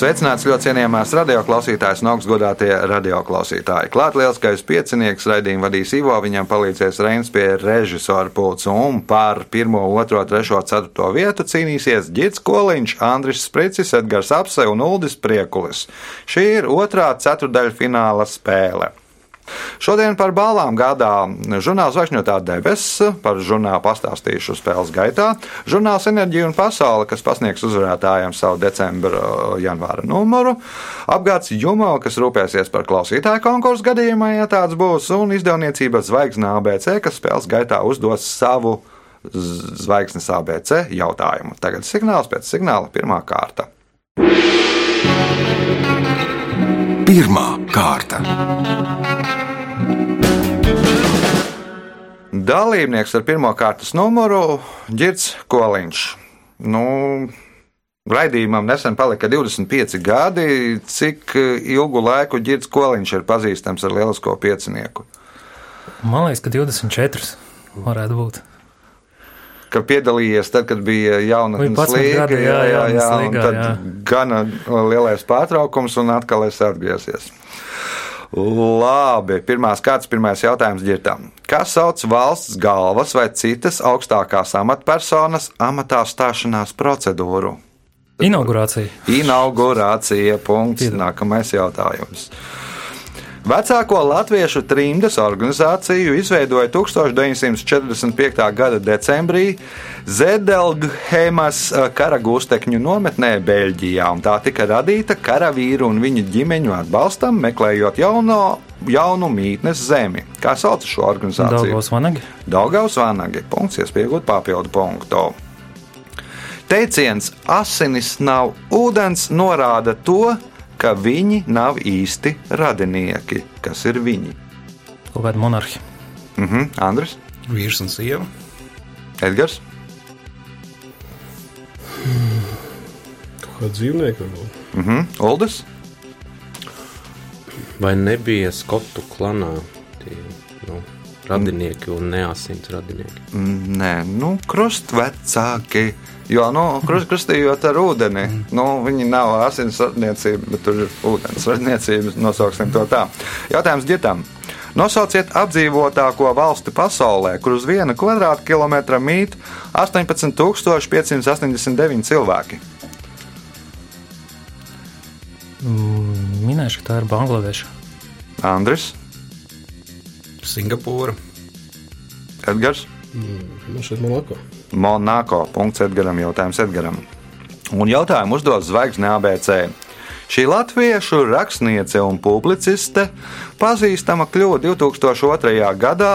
Sveicināts ļoti cienījamās radioklausītājas un augstgadātie radioklausītāji. Klāt lielskais piecinieks raidījumu vadīs Ivo, viņam palīdzēs Reins pie režisora pulca un par 1, 2, 3, 4 vietu cīnīsies Gits Koliņš, Andris Spricis, Edgars Apse un Uldis Priekulis. Šī ir otrā ceturdaļa fināla spēle. Šodien par balvām gādā žurnāls Vašņotā debesis, par žurnālu pastāstīšu spēles gaitā. Žurnāls Enerģija un Pasaule, kas pasniegs uzvarētājiem savu decembra, janvāra numuru. Apgāds Jumo, kas rūpēsies par klausītāju konkursu gadījumā, ja tāds būs, un izdevniecība Zvaigznes ABC, kas spēles gaitā uzdos savu zvaigznes ABC jautājumu. Tagad signāls pēc signāla pirmā kārta. Pirmā kārta. Dalībnieks ar pirmā kārtas numuru - Girts Koliņš. Nu, Raidījumam nesen palika 25 gadi. Cik ilgu laiku Girts Koliņš ir pazīstams ar lielisko piecinieku? Man liekas, ka 24 varētu būt. Ka piedalījies tad, kad bija jaunatnes līga, gadi, jā, jā, jā, un līgā, tad jā. gana lielais pārtraukums un atkal es atgriezies. Labi, pirmās kārtas, pirmais jautājums ģirtam. Kas sauc valsts galvas vai citas augstākās amatpersonas amatā stāšanās procedūru? Inaugurācija. Inaugurācija. Punkts. Nākamais jautājums. Vecāko latviešu trimdas organizāciju izveidoja 1945. gada decembrī Zedelghemas kara gūstekņu nometnē Beļģijā, un tā tika radīta karavīru un viņu ģimeņu atbalstam, meklējot jauno, jaunu mītnes zemi. Kā sauc šo organizāciju? Daugavas vanagi. Daugaus vanagi. Punkts, iespējot papildu punktu. Teiciens asinis nav ūdens norāda to, ka viņi nav īsti radinieki. Kas ir viņi? Kaut kāda monarhija. Mhm, Andris, Vīrs un sieva. Edgars, Kaut kā dzīvnieki varbūt. mhm, Uldis, Vai nebija skotu klanā tie nu, radinieki un neasins radinieki? Mm, Nē, nu, krustvecāki. Jo, nu, krust, krustījot ar ūdeni, nu, viņi nav asins radniecība, bet tur ir ūdens radniecība. Nosauksim to tā. Jautājums ģitam. Nosauciet apdzīvotāko valsti pasaulē, kur uz viena kvadrātkilometra mīt 18,589 cilvēki. Mm, Minēšu, ka tā ir Bangladeša. Andris, Singapūra. Edgars, Man šeit Monako. Monako. Punkts Edgaram, jautājums Edgaram. Un jautājumu uzdos Zvaigzne ABC. Šī latviešu rakstniece un publiciste pazīstama kļuva 2002. gadā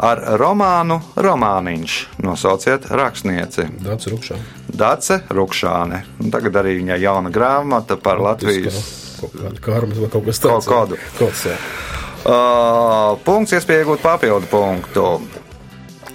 ar romānu Romāniņš. Nosauciet rakstnieci. Dācis Rukšā. Dace Rukšāne. Un tagad arī viņai jauna grāmata par Latvijas Kaut karma vai kaut kas Kaut tāds. kādu. Kaut jā. Uh, punkts, iespēja iegūt papildu punktu.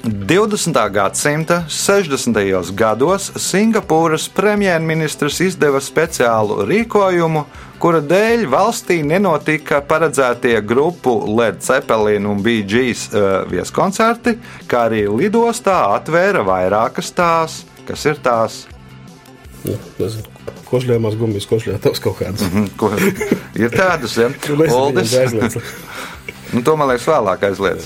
20. gadsimta 60. gados Singapūras premjerministrs izdeva speciālu rīkojumu, kura dēļ valstī nenotika paredzētie grupu Led Zeppelin un BG's uh, vieskoncerti, kā arī lidostā atvēra vairākas tās, kas ir tās. Nu, nezinu, Košļājumās gumijas, košļājumās kaut kādas. Mhm, Ko, ir tādas, ja? Aizliedz. Nu, to man liekas vēlāk aizliedz.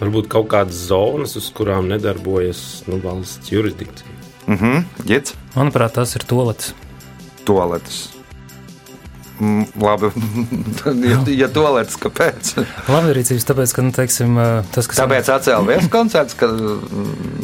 Varbūt kaut kādas zonas, uz kurām nedarbojas nu, valsts jurisdikcija. Mhm, Ģits, Manuprāt, tas ir toalets. toaletes. Mm, labi, ja, ja toaletes, kāpēc? Labi rīcības, tāpēc, ka, nu, teiksim, tas, kas. Tāpēc atcēla viens koncerts, ka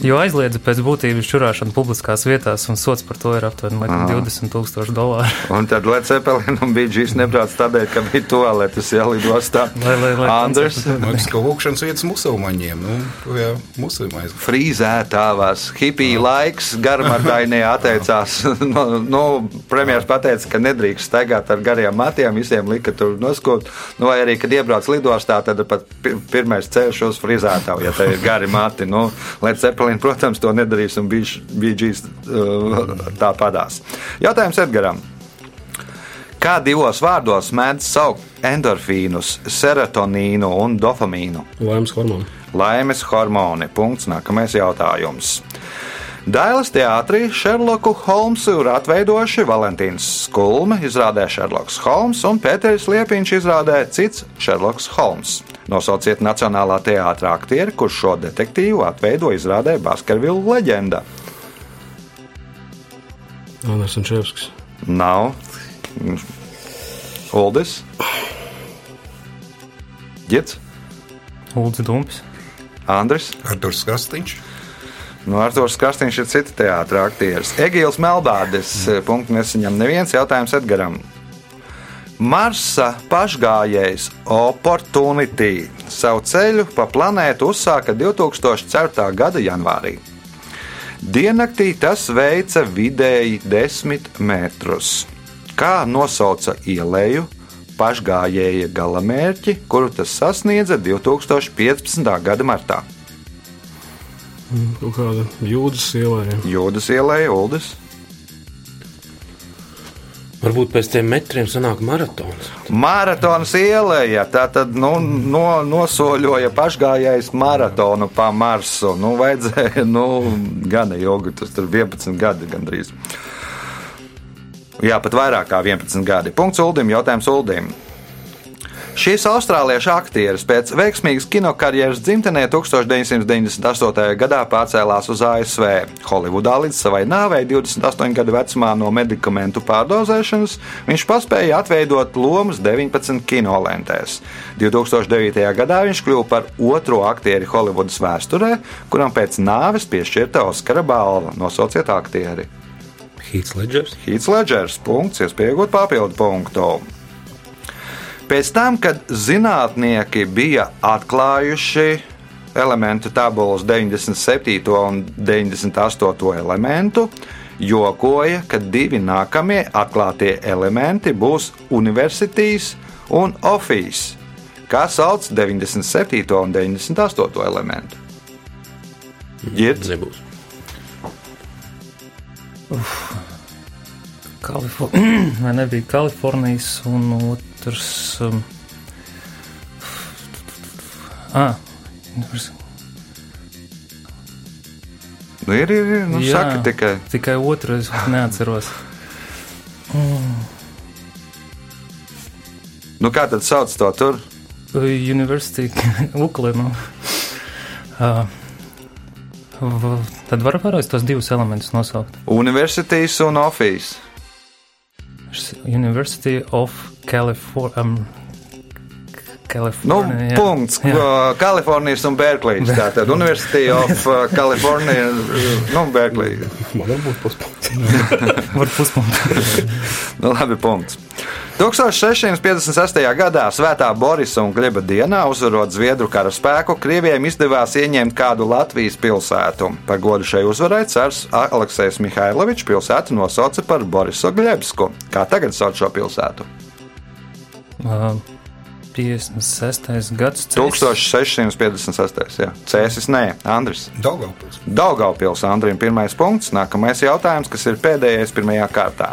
Jo aizliedza pēc būtības čurāšanu publiskās vietās, un sots par to ir aptuveni laikam, Aha. 20,000 dolāru. Un tad Zeppelin un BG's nebrauc tādēļ, ka bija toaletes jālidostā. Lai- lai- lai Andrs, Man liekas, ka lūkšanas vietas musulmaņiem. Nu, to jau musulmaņi. frīzētāvās, hipija laiks, garmardainie atteicās. no, no, premjeras pateica, ka nedrīkst staigāt ar gariem matiem, visiem lika tur noskot. Nu, vai arī, kad iebrauc lidostā, tad pat pi- pirmais ceļš uz frīzētāju, ja te ir gari mati. Nu, Led Zeppelin, protams, to nedarīs un BG's uh, tā padās. Jautājums Edgaram. Kā divos vārdos mēdz saukt endorfīnus, serotonīnu un dopamīnu? Laimes hormonu. Laimes hormoni. Punkts. Nākamais jautājums. Dailas teātrī Šerloku Holmsu ir atveidojuši Valentīns Skulme, izrādē Šerloks Holms un Pēters Liepiņš izrādē cits Šerloks Holms. Nosauciet Nacionālā teātrā aktieri, kurš šo detektīvu atveido izrādē Baskervilu leģenda. Andrēs Čevskis. Nav. Uldis. Girts. Ulds Dumpis. Andris. Arthurs Kastīņš. Nu, Arthurs Kastīns ir cita teātris, aktieris. Egīls Melbārdis. Punkts nesaņem neviens jautājums Edgaram. Marsa pašgājējs Opportunity savu ceļu pa planētu uzsāka 2004. gada janvārī. Diennaktī tas veica vidēji 10 metrus. Kā nosauca ielēju pašgājēja galamērķi, kuru tas sasniedza 2015. gada martā? Kaut kāda jūdas ielā. ja. Jūdas ielēja Uldis. Varbūt pēc tiem metriem sanāk maratons. Maratons ielēja, tā tad nu, no, nosoļoja pašgājējs maratonu pa Marsu. Nu, vajadzēja, nu, gana ilgi, tas tur 11 gadi gandrīz. Jā, pat vairāk kā 11 gadi. Punkts Uldim, jautājums Uldim. Šīs austrāliešu aktieris pēc veiksmīgas kinokarjeras dzimtenē 1998. gadā pārcēlās uz ASV. Holivudā līdz savai nāvei 28 gadu vecumā no medikamentu pārdozēšanas viņš paspēja atveidot lomas 19 kinolentēs. 2009. gadā viņš kļuva par otro aktieri Holivudas vēsturē, kuram pēc nāves piešķirta Oskara balva. Nosauciet aktieri! Hīts Ledgers. Hīts Ledgers, punkts, iespējot papildu punktu. Pēc tam, kad zinātnieki bija atklājuši elementu tabulas 97. un 98. elementu, jokoja, ka divi nākamie atklātie elementi būs universitīs un ofīs, kā sauc 97. un 98. elementu. Girds. Nebūs. Kalifornija. Vai nebija Kalifornijas un otrs. Um, ah, Nu, ir, ir, ir. Nu, Jā. saka tikai. tikai otru es neatceros. Nu, kā tad sauc to tur? University Uklinu. Uh, v- tad var vēlreiz tos divus elementus nosaukt. Universitīs un ofīs. University of California. Um, Nu, California jā. punkts. Jā. Kalifornijas un Berklijas. Tātad University of uh, California, uh, nu, Berklija. Man varbūt puspunkts. Var puspunktu. Nu, labi, punkts. 1656. gadā Svētā Borisa un Gleba dienā, uzvarot Zviedru kara spēku, Krievijam izdevās ieņemt kādu Latvijas pilsētu. Par godu šai uzvarai cars Aleksējs Mihailovičs pilsētu nosauca par Borisu Glebsku. Kā tagad sauc šo pilsētu? Uh, 56. gads. Cēsis. 1656. Jā. Cēsis nē, Andris. Daugavpils. Daugaupils Andrim pirmais punkts, nākamais jautājums, kas ir pēdējais pirmajā kārtā.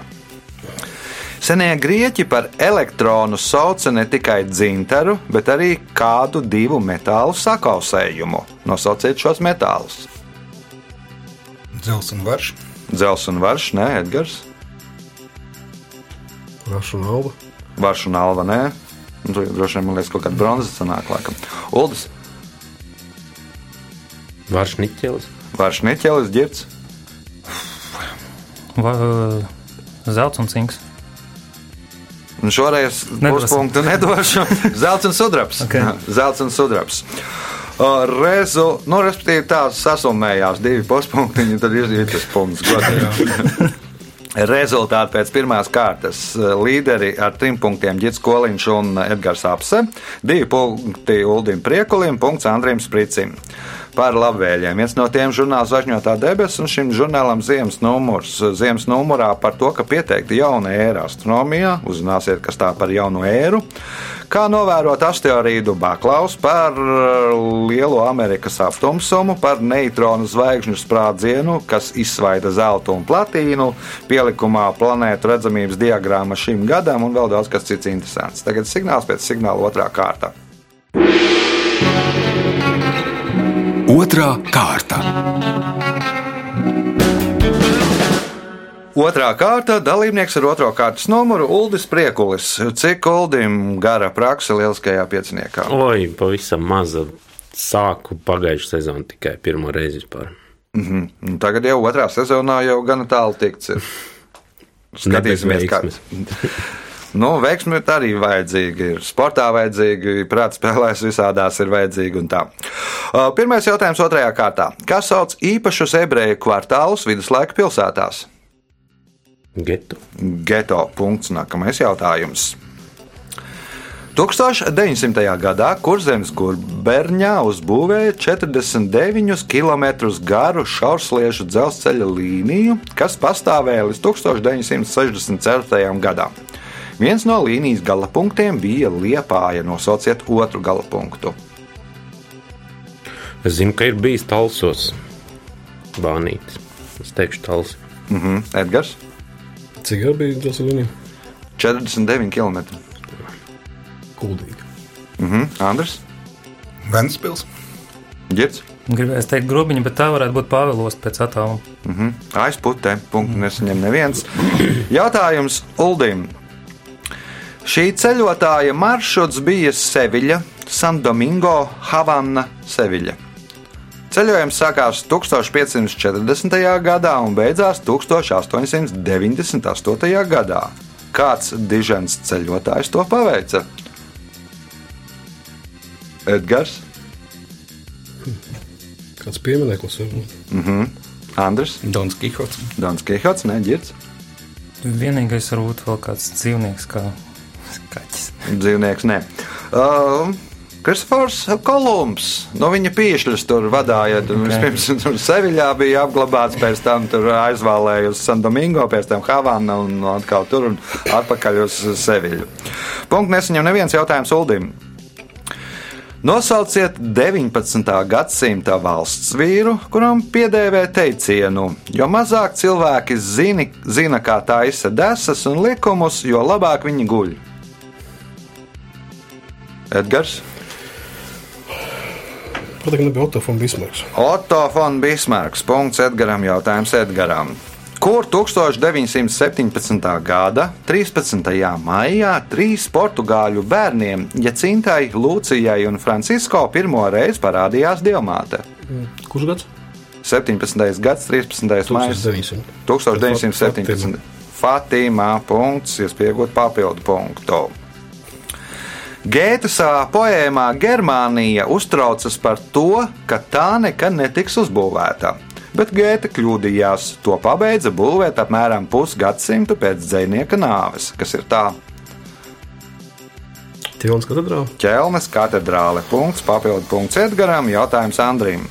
Senie grieķi par elektronu sauca ne tikai dzintaru, bet arī kādu divu metālu sakausējumu. Nosauciet šos metālus. Dzels un varš. Dzels un varš, nē, Edgars, Rašu un alba. varš un alva, nē. Nu, droši vien man liekas, kaut kāda bronzas sanāk, laikam. Uldis, Vārš Niķelis. varš neķelis, ģirts, Va, zelts un cinks. Un šoreiz Nedosim. puspunktu nedošu. Zelts un sudrabs. Ok. Zelts un sudrabs. Rezu, nu, respektīvi, tā sasumējās divi puspunktiņi, tad ir tas punkts. Rezultāti pēc pirmās kārtas līderi ar trim punktiem Gits Koliņš un Edgars Apse, divi punkti Uldim Priekulim, punkts Andrim Spricim. Par labvēliem. Viens no tiem žurnāls Zvaigžņotā debesis, un šim žurnālam ziemas numurs. Ziemas numurā par to, ka pieteikta jauna ēra astronomijā, uzzināsiet, kas tā par jaunu ēru, Kā novērot asteroīdu Baklaus par uh, lielo Amerikas aptumsumu, par neitronu zvaigžņu sprādzienu, kas izsvaida zeltu un platīnu, pielikumā planētu redzamības diagramma šim gadam un vēl daudz kas cits interesants. Tagad signāls pēc signāla otrā kārta. Otra kārta. Otrā kārta dalībnieks ar otro kārtas numuru Uldis Priekulis. Cik Uldim gara praksa lieliskajā pieciniekā? Oi, pavisam maza. Sāku pagājušā sezonā tikai pirmo reizi vispār. Mm -hmm. Tagad jau otrā sezonā jau gana tālu tikts. Skatīsimies, kā. veiksmes. Nu, veiksmi arī vajadzīgi. Ir sportā vajadzīgi, prātā spēlēs visādās ir vajadzīgi un tā. Pirmais jautājums otrajā kārtā. Kas sauc īpašus ebreju kvartālus viduslaika pilsētās? Getu. Geto. Punkts. Nākamais jautājums. 1900. gadā Kurzemes guberņā uzbūvēja 49 km garu šaursliežu dzelzceļa līniju, kas pastāvēja līdz 1964. gadam. Viens no līnijas galapunktiem bija Liepāja. Nosauciet otru galapunktu. Es zinu, ka ir bijis talsos bānītis. Es teikšu talsi. Mhm. Edgars, Cik jau bija tas līnija? 49 km. Kuldīgi. Mhm. Andrs, Ventspils. Girts, Gribēju teikt, grobiņa, bet tā varētu būt Pāvilos pēc attāluma. aizputē. Punktu nesaņem neviens. Jautājums Uldim. Šī ceļotāja maršruts bija Seviļa, San Domingo, Havana, Seviļa. Ceļojums sākās 1540. gadā un beidzās 1898. gadā. Kāds dižens ceļotājs to paveica? Edgars, Kāds piemineklis var būt? Andrs, Dons Kihots. Dons Kihots, Neģirds, Vienīgais varbūt vēl kāds dzīvnieks, kā kaķis. dzīvnieks. Nē. Uh, Kristofers Kolumbs. No viņa piešķiras tur vadīja. Okay. Vispirms tur Seviļā bija apglabāts, pēc tam tur aizvēlēja uz San Domingo, pēc tam Havana un atkal tur un atpakaļ uz Seviļu. Punkts nesaņem neviens jautājums Uldim. Nosauciet 19. gadsimta valsts vīru, kuram piedēvē teicienu: jo mazāk cilvēki zini, zina, kā taisa desas un likumus, jo labāk viņi guļ. Edgars, Gan nebija Otto von Bismarcks. Otto von Bismarks. Punkts Edgaram. Jautājums Edgaram. Kur 1917. gada 13. maijā trīs portugāļu bērniem, Jacintai, Lūcijai un Francisko, pirmo reizi parādījās diamāte? Kurš gads? 17. gads, 13. maija 1900. 1917. Fatīmā punkts, iespējot papildu punktu. Gēta savā poēmā Germānija uztraucas par to, ka tā nekad netiks uzbūvēta. Bet Gēta kļūdījās. To pabeidza būvēt apmēram pusgadsimtu pēc dzinieka nāves, kas ir tā Tīlons katedrā. ķelnes katedrāle. Punkts, papildu punkts Edgaram, jautājums Andrim.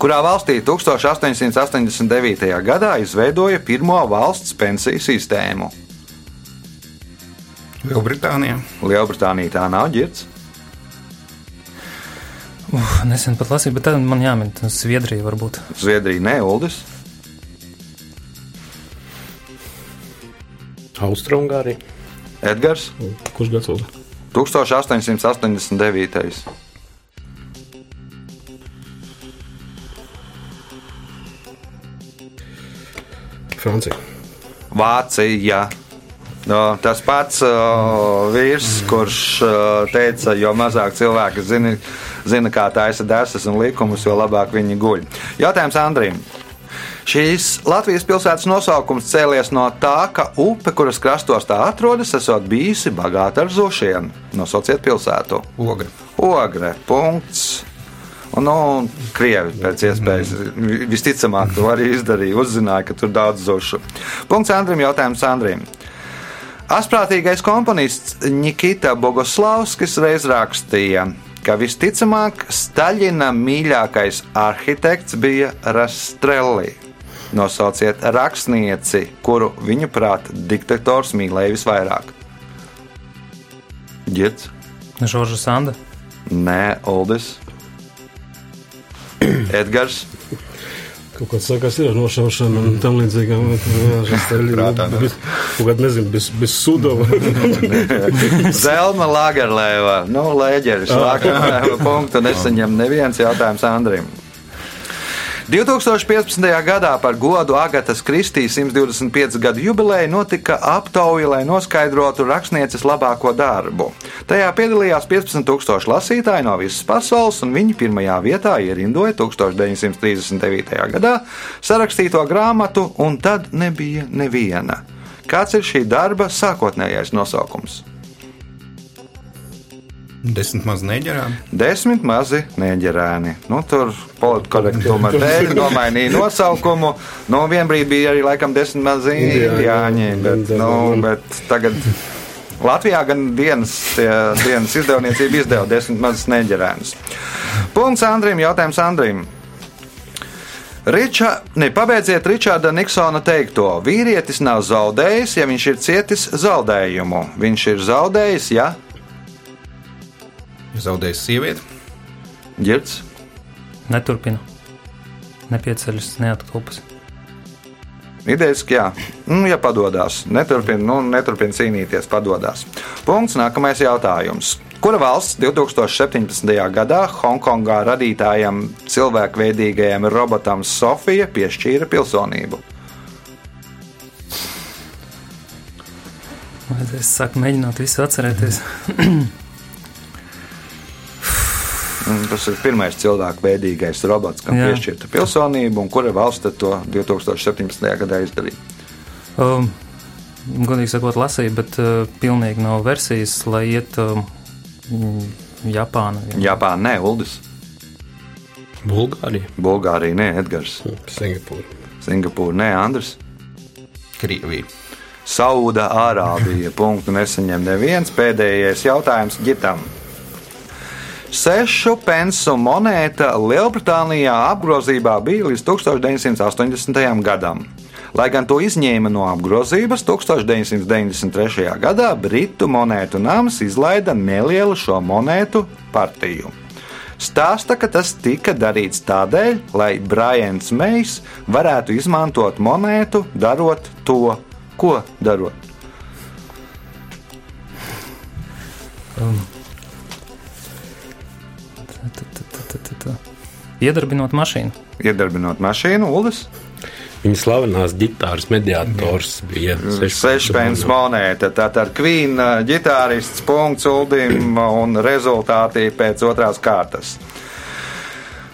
Kurā valstī 1889. gadā izveidoja pirmo valsts pensiju sistēmu? Lielbritānijā. Lielbritānija tā nav ģirts. Uf, nesen pat lasīju, bet tad man jāmin Zviedrija varbūt. Zviedrija, ne Uldis. Austrumgārija. Edgars Kurš gads vēl? 1889. Francija. Vācija. No, tas pats uh, vīrs, kurš uh, teica, jo mazāk cilvēki zina, zina kā taisa desas un likumus, jo labāk viņi guļ. Jautājums Andrim. Šīs Latvijas pilsētas nosaukums cēlies no tā, ka upe, kuras krastos tā atrodas, esot bijusi bagāta ar zušiem. Nosauciet pilsētu. Ogre. Ogre. Punkts. Un, nu, krievi pēc iespējas vi- visticamāk to arī izdarīja. Uzzināja, ka tur daudz zušu. Punkts Andrim. Jautājums Andrim. Asprātīgais komponists Nikita Bogoslavskis reiz rakstīja, ka visticamāk Staļina mīļākais arhitekts bija Rastrelli. Nosauciet rakstnieci, kuru viņuprāt diktators mīlēja visvairāk. Girts, Žorža Sanda. Nē, Oldis, Edgars, Kaut kāds sakās, ir ar nošaušanu un tam līdzīgām lietām. Kaut kādā nezinu, bez, bez sudova. Zelma Lagerlēva, nu, Lēģeris, Lagerlēva punktu nesaņem neviens jautājums Andrim. 2015. gadā par godu Agatas Kristīs 125 gadu jubileju notika aptauja, lai noskaidrotu rakstnieces labāko darbu. Tajā piedalījās 15,000 lasītāji no visas pasaules, un viņi pirmajā vietā ierindoja 1939. gadā sarakstīto grāmatu, un tad nebija neviena. Kāds ir šī darba sākotnējais nosaukums? Desmit maz neģerām. Desmit mazi neģerēni. Nu, tur politkorektuma dēļ nomainīja nosaukumu. Nu, vienbrīd bija arī laikam desmit mazi indiāņi, bet, nu, bet tagad Latvijā gan dienas, tie, dienas izdevniecība izdeva desmit mazus neģerēnus. Punkts Andrim, jautājums Andrim. Riča, ne, pabeidziet Ričarda Niksona teikto. Vīrietis nav zaudējis, ja viņš ir cietis zaudējumu. Viņš ir zaudējis, ja Zaudējis sievieti. ģirds. Neturpina. Nepieceļas, neatkopas. Idejas, ka jā, nu, ja padodas, neturpina, nu, neturpina cīnīties, padodas. Punkts. Nākamais jautājums. Kura valsts 2017. gadā Hongkongā radītājam cilvēkveidīgajam robotam Sofija piešķīra pilsonību? Es saku, mēģinot visu atcerēties. Un Tas ir pirmais cilvēkveidīgais robots, kam Jā. piešķirta pilsonība, un kura valsts to 2017. gadā izdarīja? Um, godīgi sakot, lasīju, bet uh, pilnīgi nav versijas, lai iet um, mm, Japāna. Japāna, nē, Uldis, Bulgārija. Bulgārija, nē, Edgars, Singapūra. Singapūra, nē, Andris. Krievija. Sauda Arābija. Punktu nesaņem neviens. Pēdējais jautājums Gitam. Sešu pensu monēta Lielbritānijā apgrozībā bija līdz 1980. gadam. Lai gan to izņēma no apgrozības, 1993. gadā Britu monētu nams izlaida nelielu šo monētu partiju. Stāsta, ka tas tika darīts tādēļ, lai Brians Mejs varētu izmantot monētu, darot to, ko darot. Iedarbinot mašīnu. Iedarbinot mašīnu, Ulas, Viņa slavenās ģitāras mediātors bija sešpēns monēta. Tātad Queen uh, ģitārists punkts Uldim un rezultāti pēc otrās kārtas.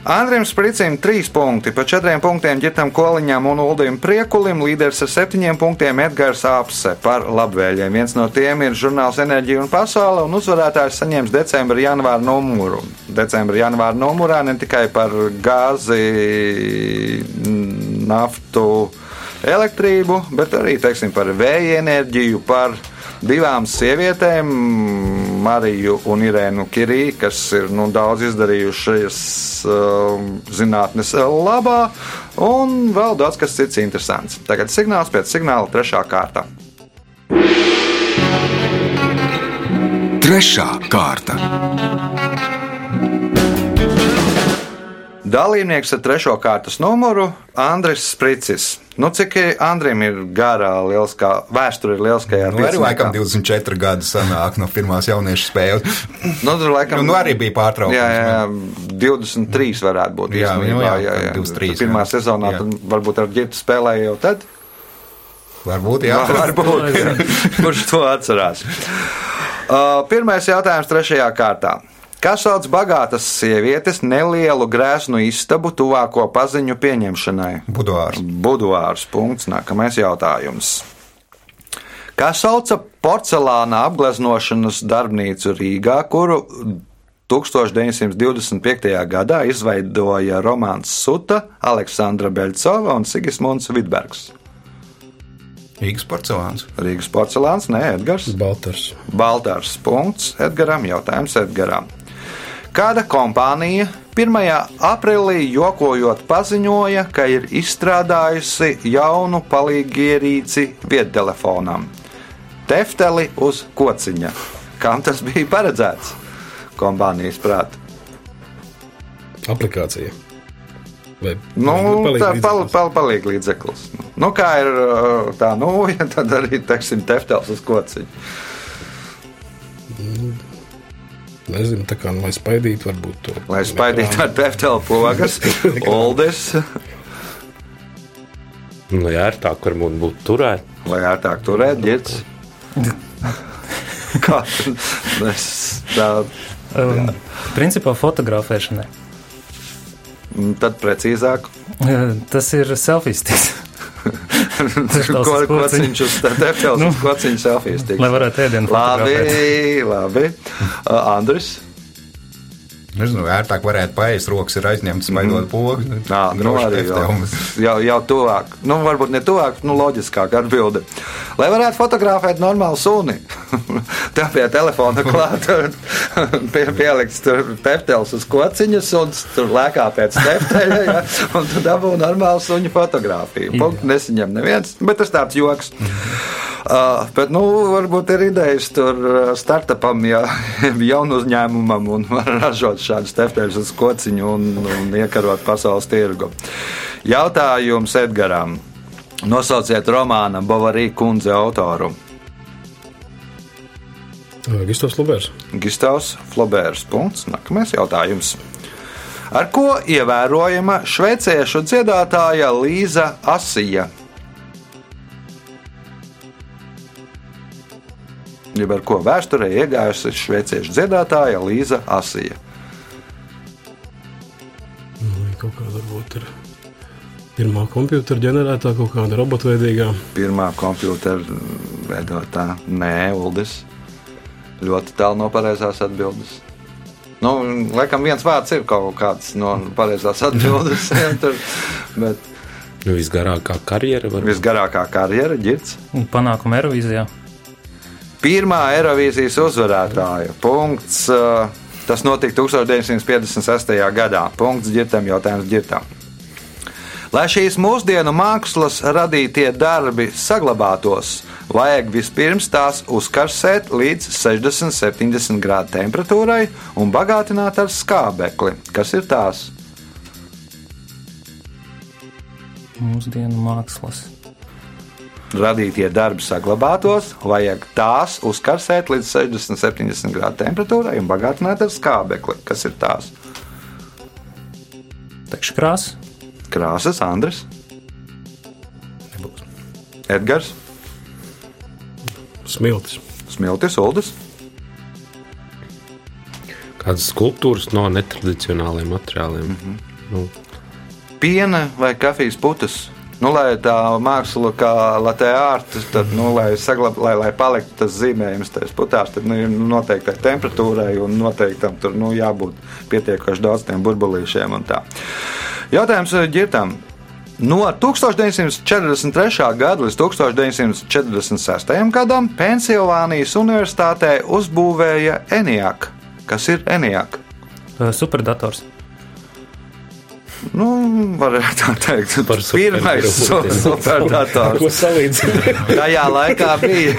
Andriem Spricim trīs punkti, pa četriem punktiem ģitam Koliņam un Uldim Priekulim, līderis ar septiņiem punktiem Edgars Apse par labvēļiem. Viens no tiem ir žurnāls Enerģija un pasaule, un uzvarētājs saņems decembra janvāra numuru. Decembra janvāra numurā ne tikai par gāzi, naftu, elektrību, bet arī teiksim, par vēja enerģiju, par divām sievietēm, Mariju un Irēnu Kirī, kas ir nu, daudz izdarījušas uh, zinātnes labā, un vēl daudz kas cits interesants. Tagad signāls pēc signāla trešā kārta. Trešā kārta. Dalībnieks ar trešo kārtas numuru - Andris Spricis. Nu, cik Andrim ir garā lieliskā vēsture, ir lieliskajā Nu, arī laikam pieciniekā? 24 gadi sanāk no pirmās jauniešu spēles. Nu, tur laikam Nu, nu arī bija pārtraukums. Jā, jā, jā, 23 varētu būt. Jā, nu jā, 23, Pirmā jā. sezonā Jā. tad varbūt ar ģitu spēlēja jau tad. Varbūt, jā. Varbūt, jā. Kurš to atcerās? Uh, pirmais jautājums trešajā kārtā. Kas sauc bagātas sievietes nelielu grēsnu istabu tuvāko paziņu pieņemšanai? Buduārs. Buduārs. Punkts. Nākamais jautājums. Kā sauca porcelāna apgleznošanas darbnīcu Rīgā, kuru 1925. gadā izveidoja Romanis Suta, Aleksandra Beļcova un Sigismunds Vidbergs? Rīgas porcelāns. Rīgas porcelāns, nē, Edgars. Baltars. Baltārs punkts Edgaram, jautājums Edgaram. Kāda kompānija 1. aprīlī jokojot paziņoja, ka ir izstrādājusi jaunu palīgierīci viedtelefonam? Tefteli uz kociņa. kam tas bija paredzēts kompānijas prātā. Aplikācija. Vai Nu, tā līdzeklis? pal, pal, palīg līdzeklis. Nu, kā ir uh, tā nūja, tad arī, teiksim, teftels uz kociņa. Nezinu, tā kā, nu, lai spaidītu, varbūt to. Lai spaidītu ar teftelu pogas, oldis, Nu, jā, ir tā, kur varbūt būtu turēt. lai ērtāk turēt ģirts. Kā es tā, Um, principā fotografēšanai. tad precīzāk, Uh, Tas ir selfijas stiks. Teftels ko kociņš uz teftels Nu. uz kociņa selfijas tiks. Lai varētu ēdienu Labi, labi. Uh, Andris. Nezinu, ērtāk varētu paēst, rokas ir aizņemtas, maidot pogu. Nā, nu arī jau, jau, jau tuvāk. Nu, varbūt ne tuvāk, nu, loģiskāk atbildi. Lai varētu fotografēt normālu suni, tā pie telefona klāt, pie, pielikts tur teftels uz kociņas un tur lēkā pēc tefteļa, ja, un tu dabū normālu suņu fotografiju. Punkts nesaņem neviens, bet tas tāds joks. Uh, bet, nu, varbūt ir idejas tur uh, startupam, ja jaunu uzņēmumam un var ražot šādus tefteļus uz kociņu un, un iekarot pasaules tirgu. Jautājums Edgaram. Nosauciet romāna Bavarī kundze autoru. Gistos Lubērs. Gistavs Flobērs. Punkts. Nākamais jautājums. Ar ko ievērojama šveiciešu dziedātāja Līza Asija? Jeb ar ko vēsturē iegājusi šveiciešu dziedātāja Līza Asija? Nu, kaut kāda varbūt ir pirmā kompjutera ģenerētā, kaut kāda robotveidīgā. Pirmā kompjutera veidotā, nē, Uldis. Ļoti tālu no pareizās atbildes. Nu, laikam viens vārds ir kaut kāds no pareizās tur, bet Nu, visgarākā karjera var būt. visgarākā karjera ģirts. Panākuma Eirovīzijā. Pirmā Eirovīzijas uzvarētāja. Punkts. uh, Tas notika 1956. gadā. Punkts ģirtam, jautājums ģirtam. Lai šīs mūsdienu mākslas radītie darbi saglabātos, vajag vispirms tās uzkarsēt līdz 60-70 grādu temperatūrai un bagātināt ar skābekli. Kas ir tās? Mūsdienu mākslas. Radītie darbi saglabātos, vajag tās uzkarsēt līdz 60-70 grādu temperatūrai un bagātināt ar skābekli. Kas ir tās? Tekšu krāsa. Krāsas, Andris, Edgars, Smiltis. Smiltis, Uldis. kādas skulptūras no netradicionāliem materiāliem. Mm -hmm. nu, Piena vai kafijas putas. Nu, lai tā māksla, kā latte ārta, tad, nu, lai, saglab, lai, lai paliktu tas zīmējums tajās putās, tad nu, ir noteiktai temperatūrai un noteiktam tur nu, jābūt pietiekoši daudz tiem burbulīšiem un tā. Jautājums eh, ģirtam. No 1943. gada līdz 1946. gadam Pensilvānijas Universitātē uzbūvēja ENIAC. Kas ir ENIAC? Uh, Superdators. Nu, varētu tā teikt, Par pirmais supergrupu. su- superdators. Ko salīdzināt? Tajā laikā bija.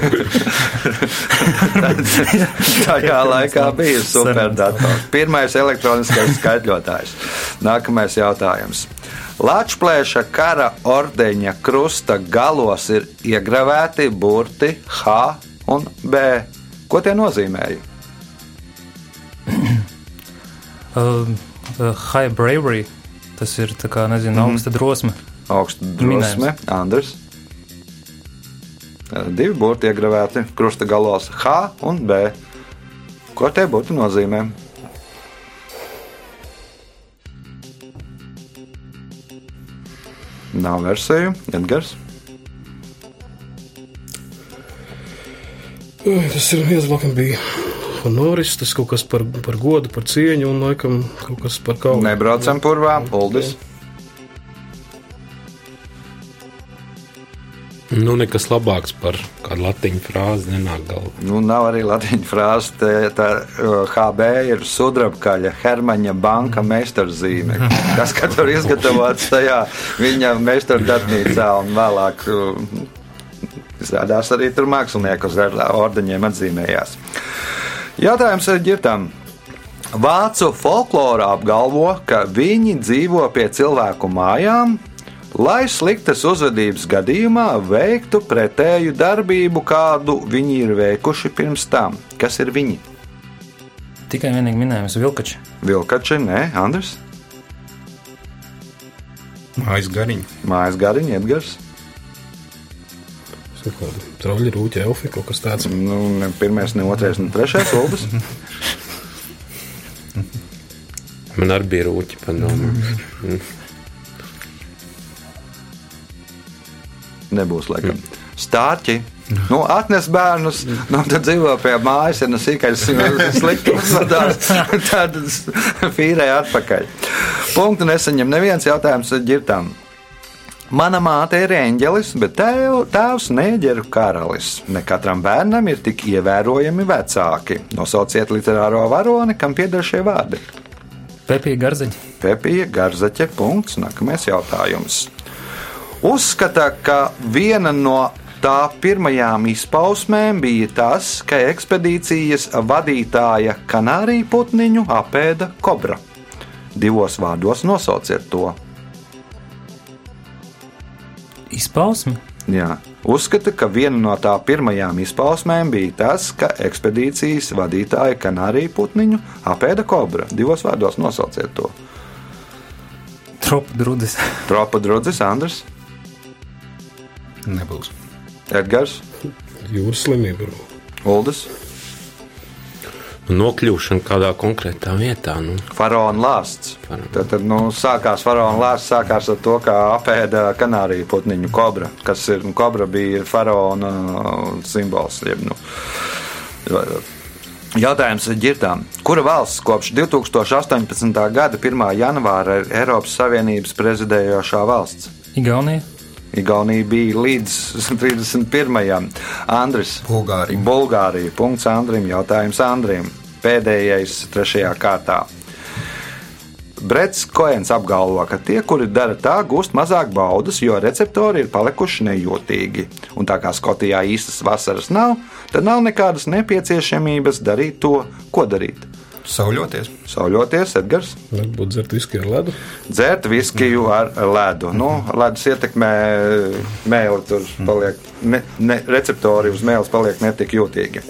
Tajā laikā bija superdators. Pirmais elektroniskais skaitļotājs. Nākamais jautājums. Latvijas kara ordeņa krusta galos ir iegravēti burti H un B. Ko tie nozīmēja? Uh, uh, high bravery. Tas ir tā kā, nezinu, Mhm. augsta drosme. Augsta drosme, Andris. Divi burti iegravēti krusta galos H un B. Ko tie burti nozīmē? Nav versiju, Edgars. Tas ir viens, laikam, bija honoris, tas kaut kas par, par godu, par cieņu un, laikam, kaut kas par kaunu. Nebraucam purvā, Uldis. nu, nekas labāks par kādu latviešu frāzi nenāk galvā. Nu, nav arī latviešu frāze. te- Tā uh, HB ir sudrabkaļa Hermaņa banka meistarzīme. Kas kad tur izgatavots tajā viņa meistardarbnīcā un vēlāk uh, izrādās arī tur mākslinieki uz ordeņiem atzīmējās. Jautājums ir ģirtam. Vācu folklorā apgalvo, ka viņi dzīvo pie cilvēku mājām, lai sliktas uzvedības gadījumā veiktu pretēju darbību, kādu viņi ir veikuši pirms tam. Kas ir viņi? Tikai vienīgi minējums vilkači. Vilkači, nē, Andris, Mājas gariņa. Mājas gariņš, Edgars. Trauļi, rūķi, elfi, kaut kas tāds. Nu, ne pirmais, ne otrais, ne trešais solis. Man arī bija rūķi padomā. Nebūs laikam. Stārķi. Nu, atnes bērnus, nu, tad dzīvo pie mājas, ja nu sīkais slikti uzvedās, tad fīrē atpakaļ. Punktu nesaņem neviens jautājums ģirtām. Mana māte ir eņģelis, bet tēv, tēvs neģeru karalis. Ne katram bērnam ir tik ievērojami vecāki. Nosauciet literāro varoni, kam pieder šie vārdi. Pepija garziņa. Pepija Garzaķe. Punkts. Nākamais jautājums. Uzskata, ka viena no tā pirmajām izpausmēm bija tas, ka ekspedīcijas vadītāja kanāriju putniņu apēda kobra. Divos vārdos nosauciet to. Izpausme. Jā. Uzskata, ka viena no tā pirmajām izpausmēm bija tas, ka ekspedīcijas vadītāja kanāriju putniņu apēda kobra. Divos vārdos nosauciet to. Tropa drudis. Tropa drudzis, Andris, Nebūs. Edgars, Jūras slimība. Uldis. Nokļūšana kādā konkrētā vietā. Nu, Faraona lāsts. Tad, tad nu, sākās faraona lāsts sākās ar to, kā apēda kanāriju putniņu kobra, kas ir nu, kobra bija faraona simbols. Jeb, nu, Jautājums ir ģirtām. Kura valsts kopš 2018. gada 1. janvāra ir Eiropas Savienības prezidējošā valsts? Igaunija. Igaunija bija līdz 31. Andris. Bulgārija. Bulgārija. Punkts Andrim. Jautājums Andrim. Pēdējais trešajā kārtā. Brets Koens apgalvo, ka tie, kuri dara tā, gūst mazāk baudas, jo receptori ir palikuši nejūtīgi. Un tā kā Skotijā īstas vasaras nav, tad nav nekādas nepieciešamības darīt to, ko darīt. Sauļoties. Sauļoties, Edgars, Varbūt dzert viskiju ar ledu. dzert viskiju ar ledu. Nu, ledus ietekmē mēli, tur paliek ne, ne, receptori uz mēles paliek netik jūtīgi.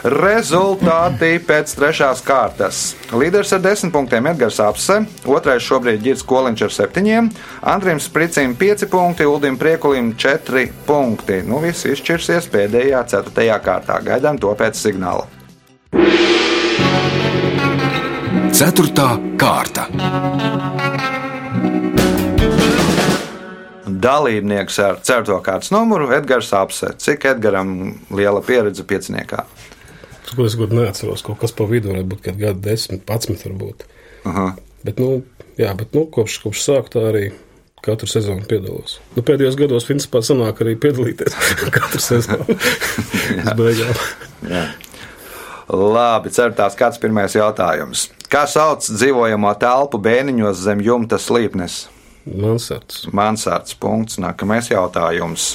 Rezultāti pēc trešās kārtas. Līderis ar desmit punktiem Edgars Apse, otrais šobrīd ir Skoliņš ar septiņiem, Andrim Spricim pieci punkti, Uldim Priekulim četri punkti. Nu, viss izšķirsies pēdējā ceturtajā kārtā. Gaidām to pēc signāla. Ceturtā kārta. Dalībnieks ar certo kārtas numuru Edgars Apse. Cik Edgaram liela pieredze pieciniekā? Ko es gadu neatceros, kaut kas pa vidu varētu būt, kad gadu 10, 11 varbūt. Aha. Bet, nu, jā, bet, nu, kopš, kopš sākta arī katru sezonu piedalos. Nu, pēdējos gados, principā, sanāk arī piedalīties katru sezonu. Jā. Labi, ceturtās kāds pirmais jautājums. Kā sauc dzīvojamo telpu bēniņos zem jumta slīpnes? Mansards. Mansards. Punkts. Nākamais jautājums.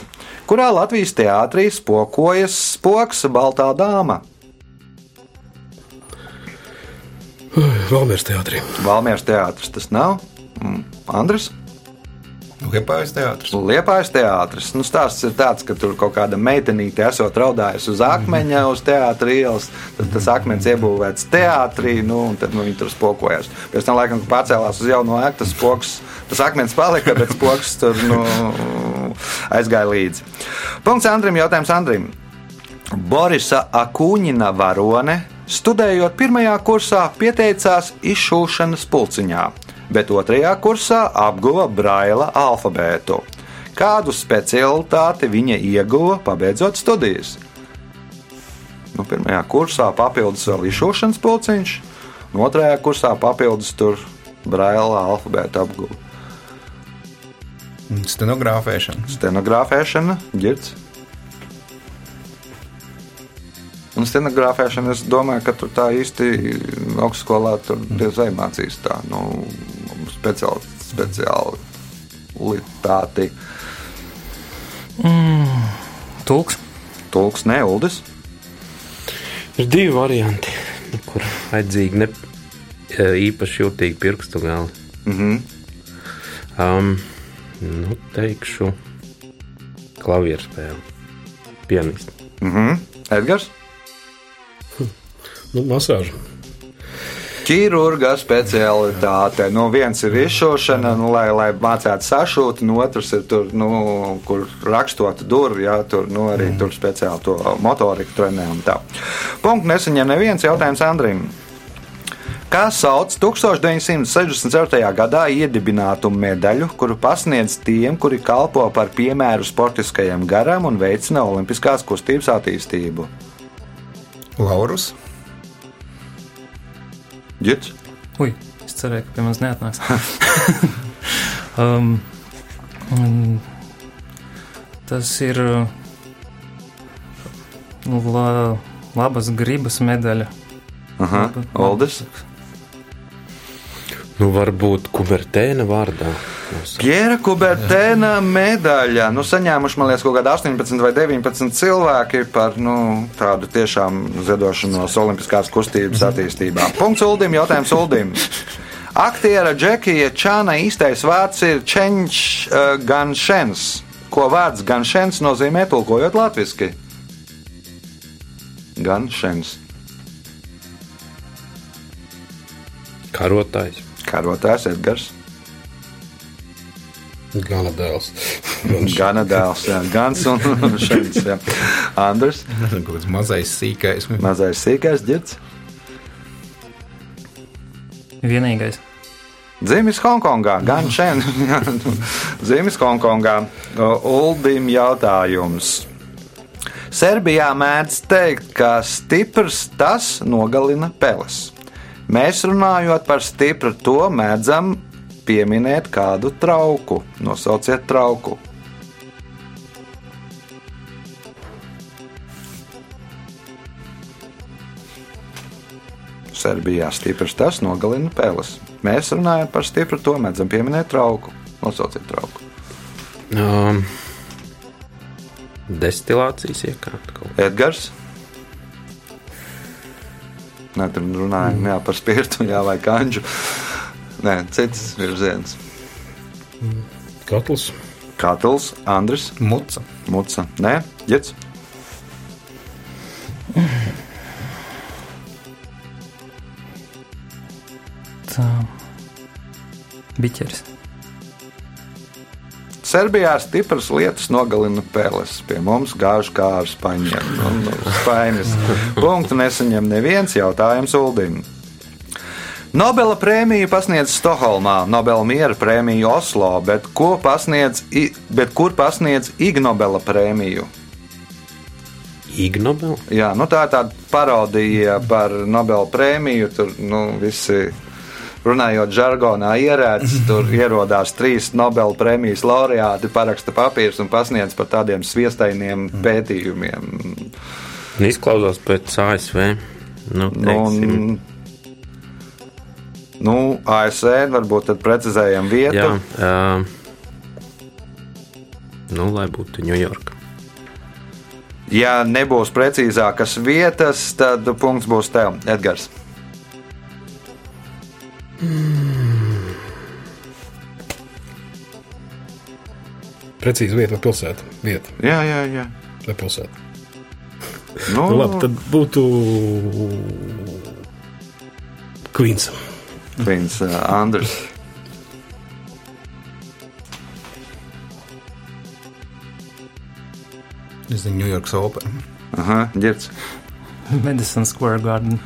Kurā Latvijas teātrī spokojas spoks Baltā dāma? Valmērs teātrī. Valmieras teātris tas nav. Mm. Andris? Liepājas teātris. Liepājas teātris. Nu, stāsts ir tāds, ka tur kaut kāda meitenīte esot raudājusi uz akmeņa, uz teātris ielas. Tad tas akmens iebūvēts teātrī, nu, un tad nu, viņi tur spokojas. Pēc tam, laikam, kad pārcēlās uz jauno ēku, tas spoks, tas akmens palika, bet spoks tur nu, aizgāja līdzi. Punkts Andrim, jautājums Andrim. Borisa Akūņina varone, studējot pirmajā kursā, pieteicās izšūšanas pulciņā, bet otrajā kursā apguva braila alfabētu. Kādu specialitāti viņa ieguva, pabeidzot studijas? Nu, pirmajā kursā papildus vēl izšūšanas pulciņš, un otrajā kursā papildus tur braila alfabētu apguva. Stenogrāfēšana. Stenogrāfēšana, ģirts. Un stenogrāfēšana, es domāju, ka tur tā īsti augstskolā tur diezgan mācīs tā, nu, speciāli, speciālitāti. Tulks. Tulks, ne Uldis. ir divi varianti. kur vajadzīgi ne e, īpaši jutīgi pirkstu gali. Mhm. Um, nu, teikšu, klavieru spēle. Pianists. Mhm. Edgars? Nu, masāža. Ķirurga specialitāte. Nu, viens ir izšūšana, nu, lai, lai mācītu sašūt, un otrs ir tur, nu, kur rakstot durvju, jā, tur nu, arī tur speciāli to motoriku trenē un tā. Punkts nesaņem neviens jautājums Andrim. Kā sauc 1964. gadā iedibinātu medaļu, kuru pasniedz tiem, kuri kalpo par piemēru sportiskajam garam un veicina olimpiskās kustības attīstību? Laurus. Ģits? Ui, es cerēju, ka pie manis neatnāks. um, mm, tas ir uh, la, labas gribas medaļa. Aha, Oldis? Nu, varbūt Kubertēna vārdā. Pjēra Kubertēna medaļa. Nu, saņēmuši, man liekas, kaut kādi 18 vai 19 cilvēki par nu, tādu tiešām ziedošanos Olimpiskās kustības attīstībā. Punkts Uldim, jautājums Uldim. Aktiera Džekija Čāna īstais vārds ir Čenč uh, Ganšens. Ko vārds Ganšens nozīmē tulkojot latviski? Ganšens. Karotājs. Karotājs Edgars. Gana dēls. Gana dēls, jā, Gans un Šens. Jā. Andrs, kāds mazais sīkais. mazais sīkais ģirds. Vienīgais. Dzimis Hongkongā, gan šeit, Dzimis Hongkongā. Uldim jautājums. Serbijā mēdz teikt, ka stiprs tas nogalina peles. Mēs runājot par stipru, to mēdzam pieminēt kādu trauku. Nosauciet trauku. Serbijā stiprs tas nogalina peles. Mēs runājam par stipru, to mēdzam pieminēt trauku. Nosauciet trauku. Um, destilācijas iekārta kaut Edgars. Nē, tur runājam jā, par spirtu jā, vai kanģu. Nē, cits virziens. Katls. Katls, Andris, Muca. Muca. Nē, ģets. Tā. Biķeris. Serbijā stipras lietas nogalina peles. Pie mums gāž kā ar spaņiem. Un Spainis. Punktu nesaņem neviens jautājums Uldim. Nobela prēmiju pasniedz Stokholmā, Nobela miera prēmiju Oslo, bet, ko pasniedz, bet kur pasniedz Ig Nobela prēmiju? Ignobel. Jā, nu tā ir tāda parodija par Nobela prēmiju. Tur nu, visi runājot žargonā, ierēdz, tur ierodās trīs Nobela prēmijas laureāti, paraksta papīrs un pasniedz par tādiem sviestainiem pētījumiem. Izklausās pēc ASV. Nu, Nu, teiksim, un, nu, ASV varbūt tad precizējam vietu. jā, uh, nu, lai būtu Ņujorka. Ja nebūs precīzākas vietas, tad punkts būs tev, Edgars. Precīzi vieta vai pilsēta. Vieta Jā, jā, jā. vai pilsēta. Nu, Nu, labi, tad būtu Queens. Viņš uh, Andrs. Es zinu, Ņujorkas opera. Aha, ģirds. Medicine Square Garden.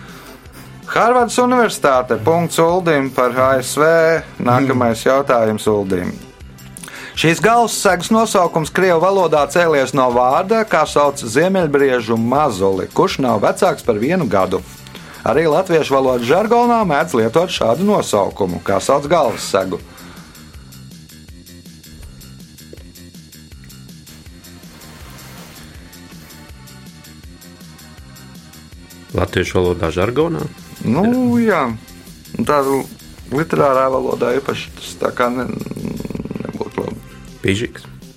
Harvardas Universitāte. Punkts Uldim par ASV. Nākamais jautājums Uldim. Šīs galvassagas nosaukums Krievijas valodā cēlies no vārda, kā sauc ziemeļbriežu mazuli, kurš nav vecāks par vienu gadu. Arī latviešu valodas žargonā mēdz lietot šādu nosaukumu, kā sauc galvassagu. Latviešu valodā žargonā. Nu, jā, tā literārā valodā īpaši tas tā kā ne.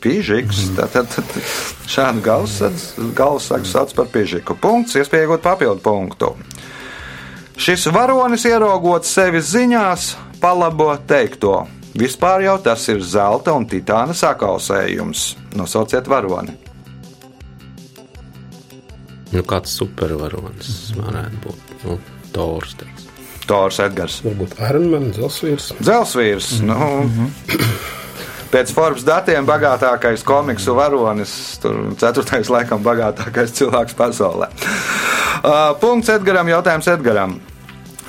Pīžiks. Tātad šādu galvassagu sauc par pīžiku. Punkts, iespēja iegūt papildu punktu. Šis varonis, ieraugot sevi ziņās, palabo teikto. Vispār jau tas ir zelta un titāna sakausējums. Nosauciet varoni. Nu, kāds supervaronis varētu būt? Nu, Tors. teiks. Tors Edgars. Varbūt Ironman, Zelsvīrs. Dzelsvīrs. Mm -hmm. nu, pēc Forbes datiem bagātākais komiksu varonis, tur ceturtais laikam bagātākais cilvēks pasaulē. Uh, punkts Edgaram, jautājums Edgaram.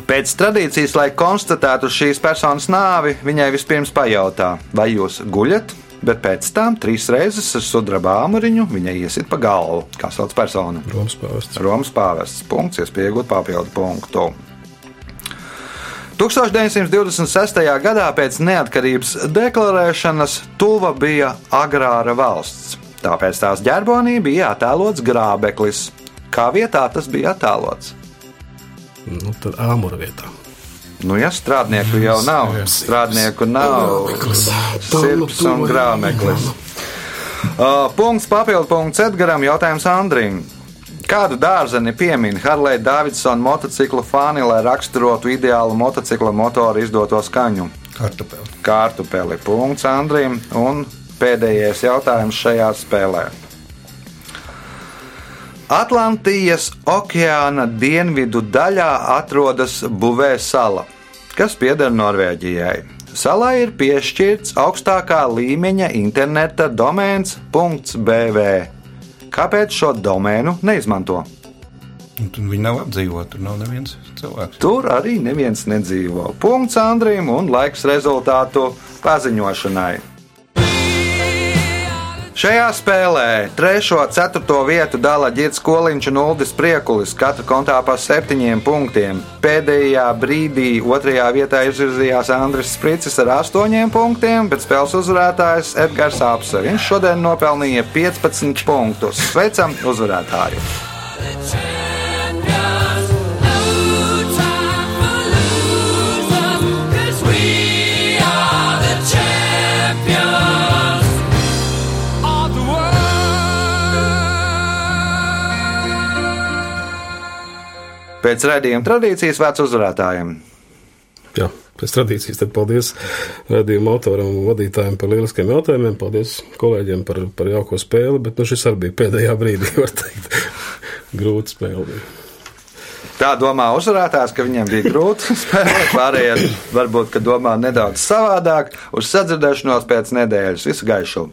Pēc tradīcijas, lai konstatētu šīs personas nāvi, viņai vispirms pajautā, vai jūs guļat, bet pēc tam trīs reizes ar sudraba āmuriņu viņai iesit pa galvu. Kā sauc personu? Romas pāvests. Romas pāvests. Punkts, iespēja iegūt papildu punktu. 1926. gadā pēc neatkarības deklarēšanas Tuva bija agrāra valsts. Tāpēc tās ģerbonī bija attēlots grābeklis. Kā vietā tas bija attēlots? Nu, tad āmura vietā. Nu, ja strādnieku jau nav, strādnieku nav, sirds un grāmeklis. Uh, punkts papildu punkts Edgaram, jautājums Andrim. Kādu dārzeni piemin Harley Davidson motociklu fani, lai raksturotu ideālu motocikla motoru izdoto skaņu? Kartupeli. Kārtupeli. Punkts Andrim. Un pēdējais jautājums šajā spēlē. Atlantijas okeāna dienvidu daļā atrodas Buvē sala, kas pieder Norvēģijai. Salai ir piešķirts augstākā līmeņa interneta domēns .bv. Kāpēc šo domēnu neizmanto? Un tur Viņi nav apdzīvoti, tur nav neviens cilvēks. Tur arī neviens nedzīvo. Punkts Andrim un laiks rezultātu paziņošanai. Šajā spēlē 3. un 4. vietu dala Girts Koliņš un Uldis Priekulis, katra kontā pa septiņiem punktiem. Pēdējā brīdī otrajā vietā izvirzījās Andris Spricis ar astoņiem punktiem, bet spēles uzvarētājs Edgars Apse. Viņš šodien nopelnīja 15 punktus. Sveicam uzvarētāju! Pēc raidījuma tradīcijas vērts uzvarētājiem. Jā, pēc tradīcijas tad paldies radījuma autoram un vadītājiem par lieliskiem jautājumiem. Paldies kolēģiem par, par jauko spēli, bet nu, šis arī bija pēdējā brīdī, var teikt. Grūta spēle. Tā domā uzvarētājs, ka viņiem bija grūti spēlēt. Pārējie varbūt, ka domā nedaudz savādāk. Uz sadzirdēšanos pēc nedēļas. Visu gaišu!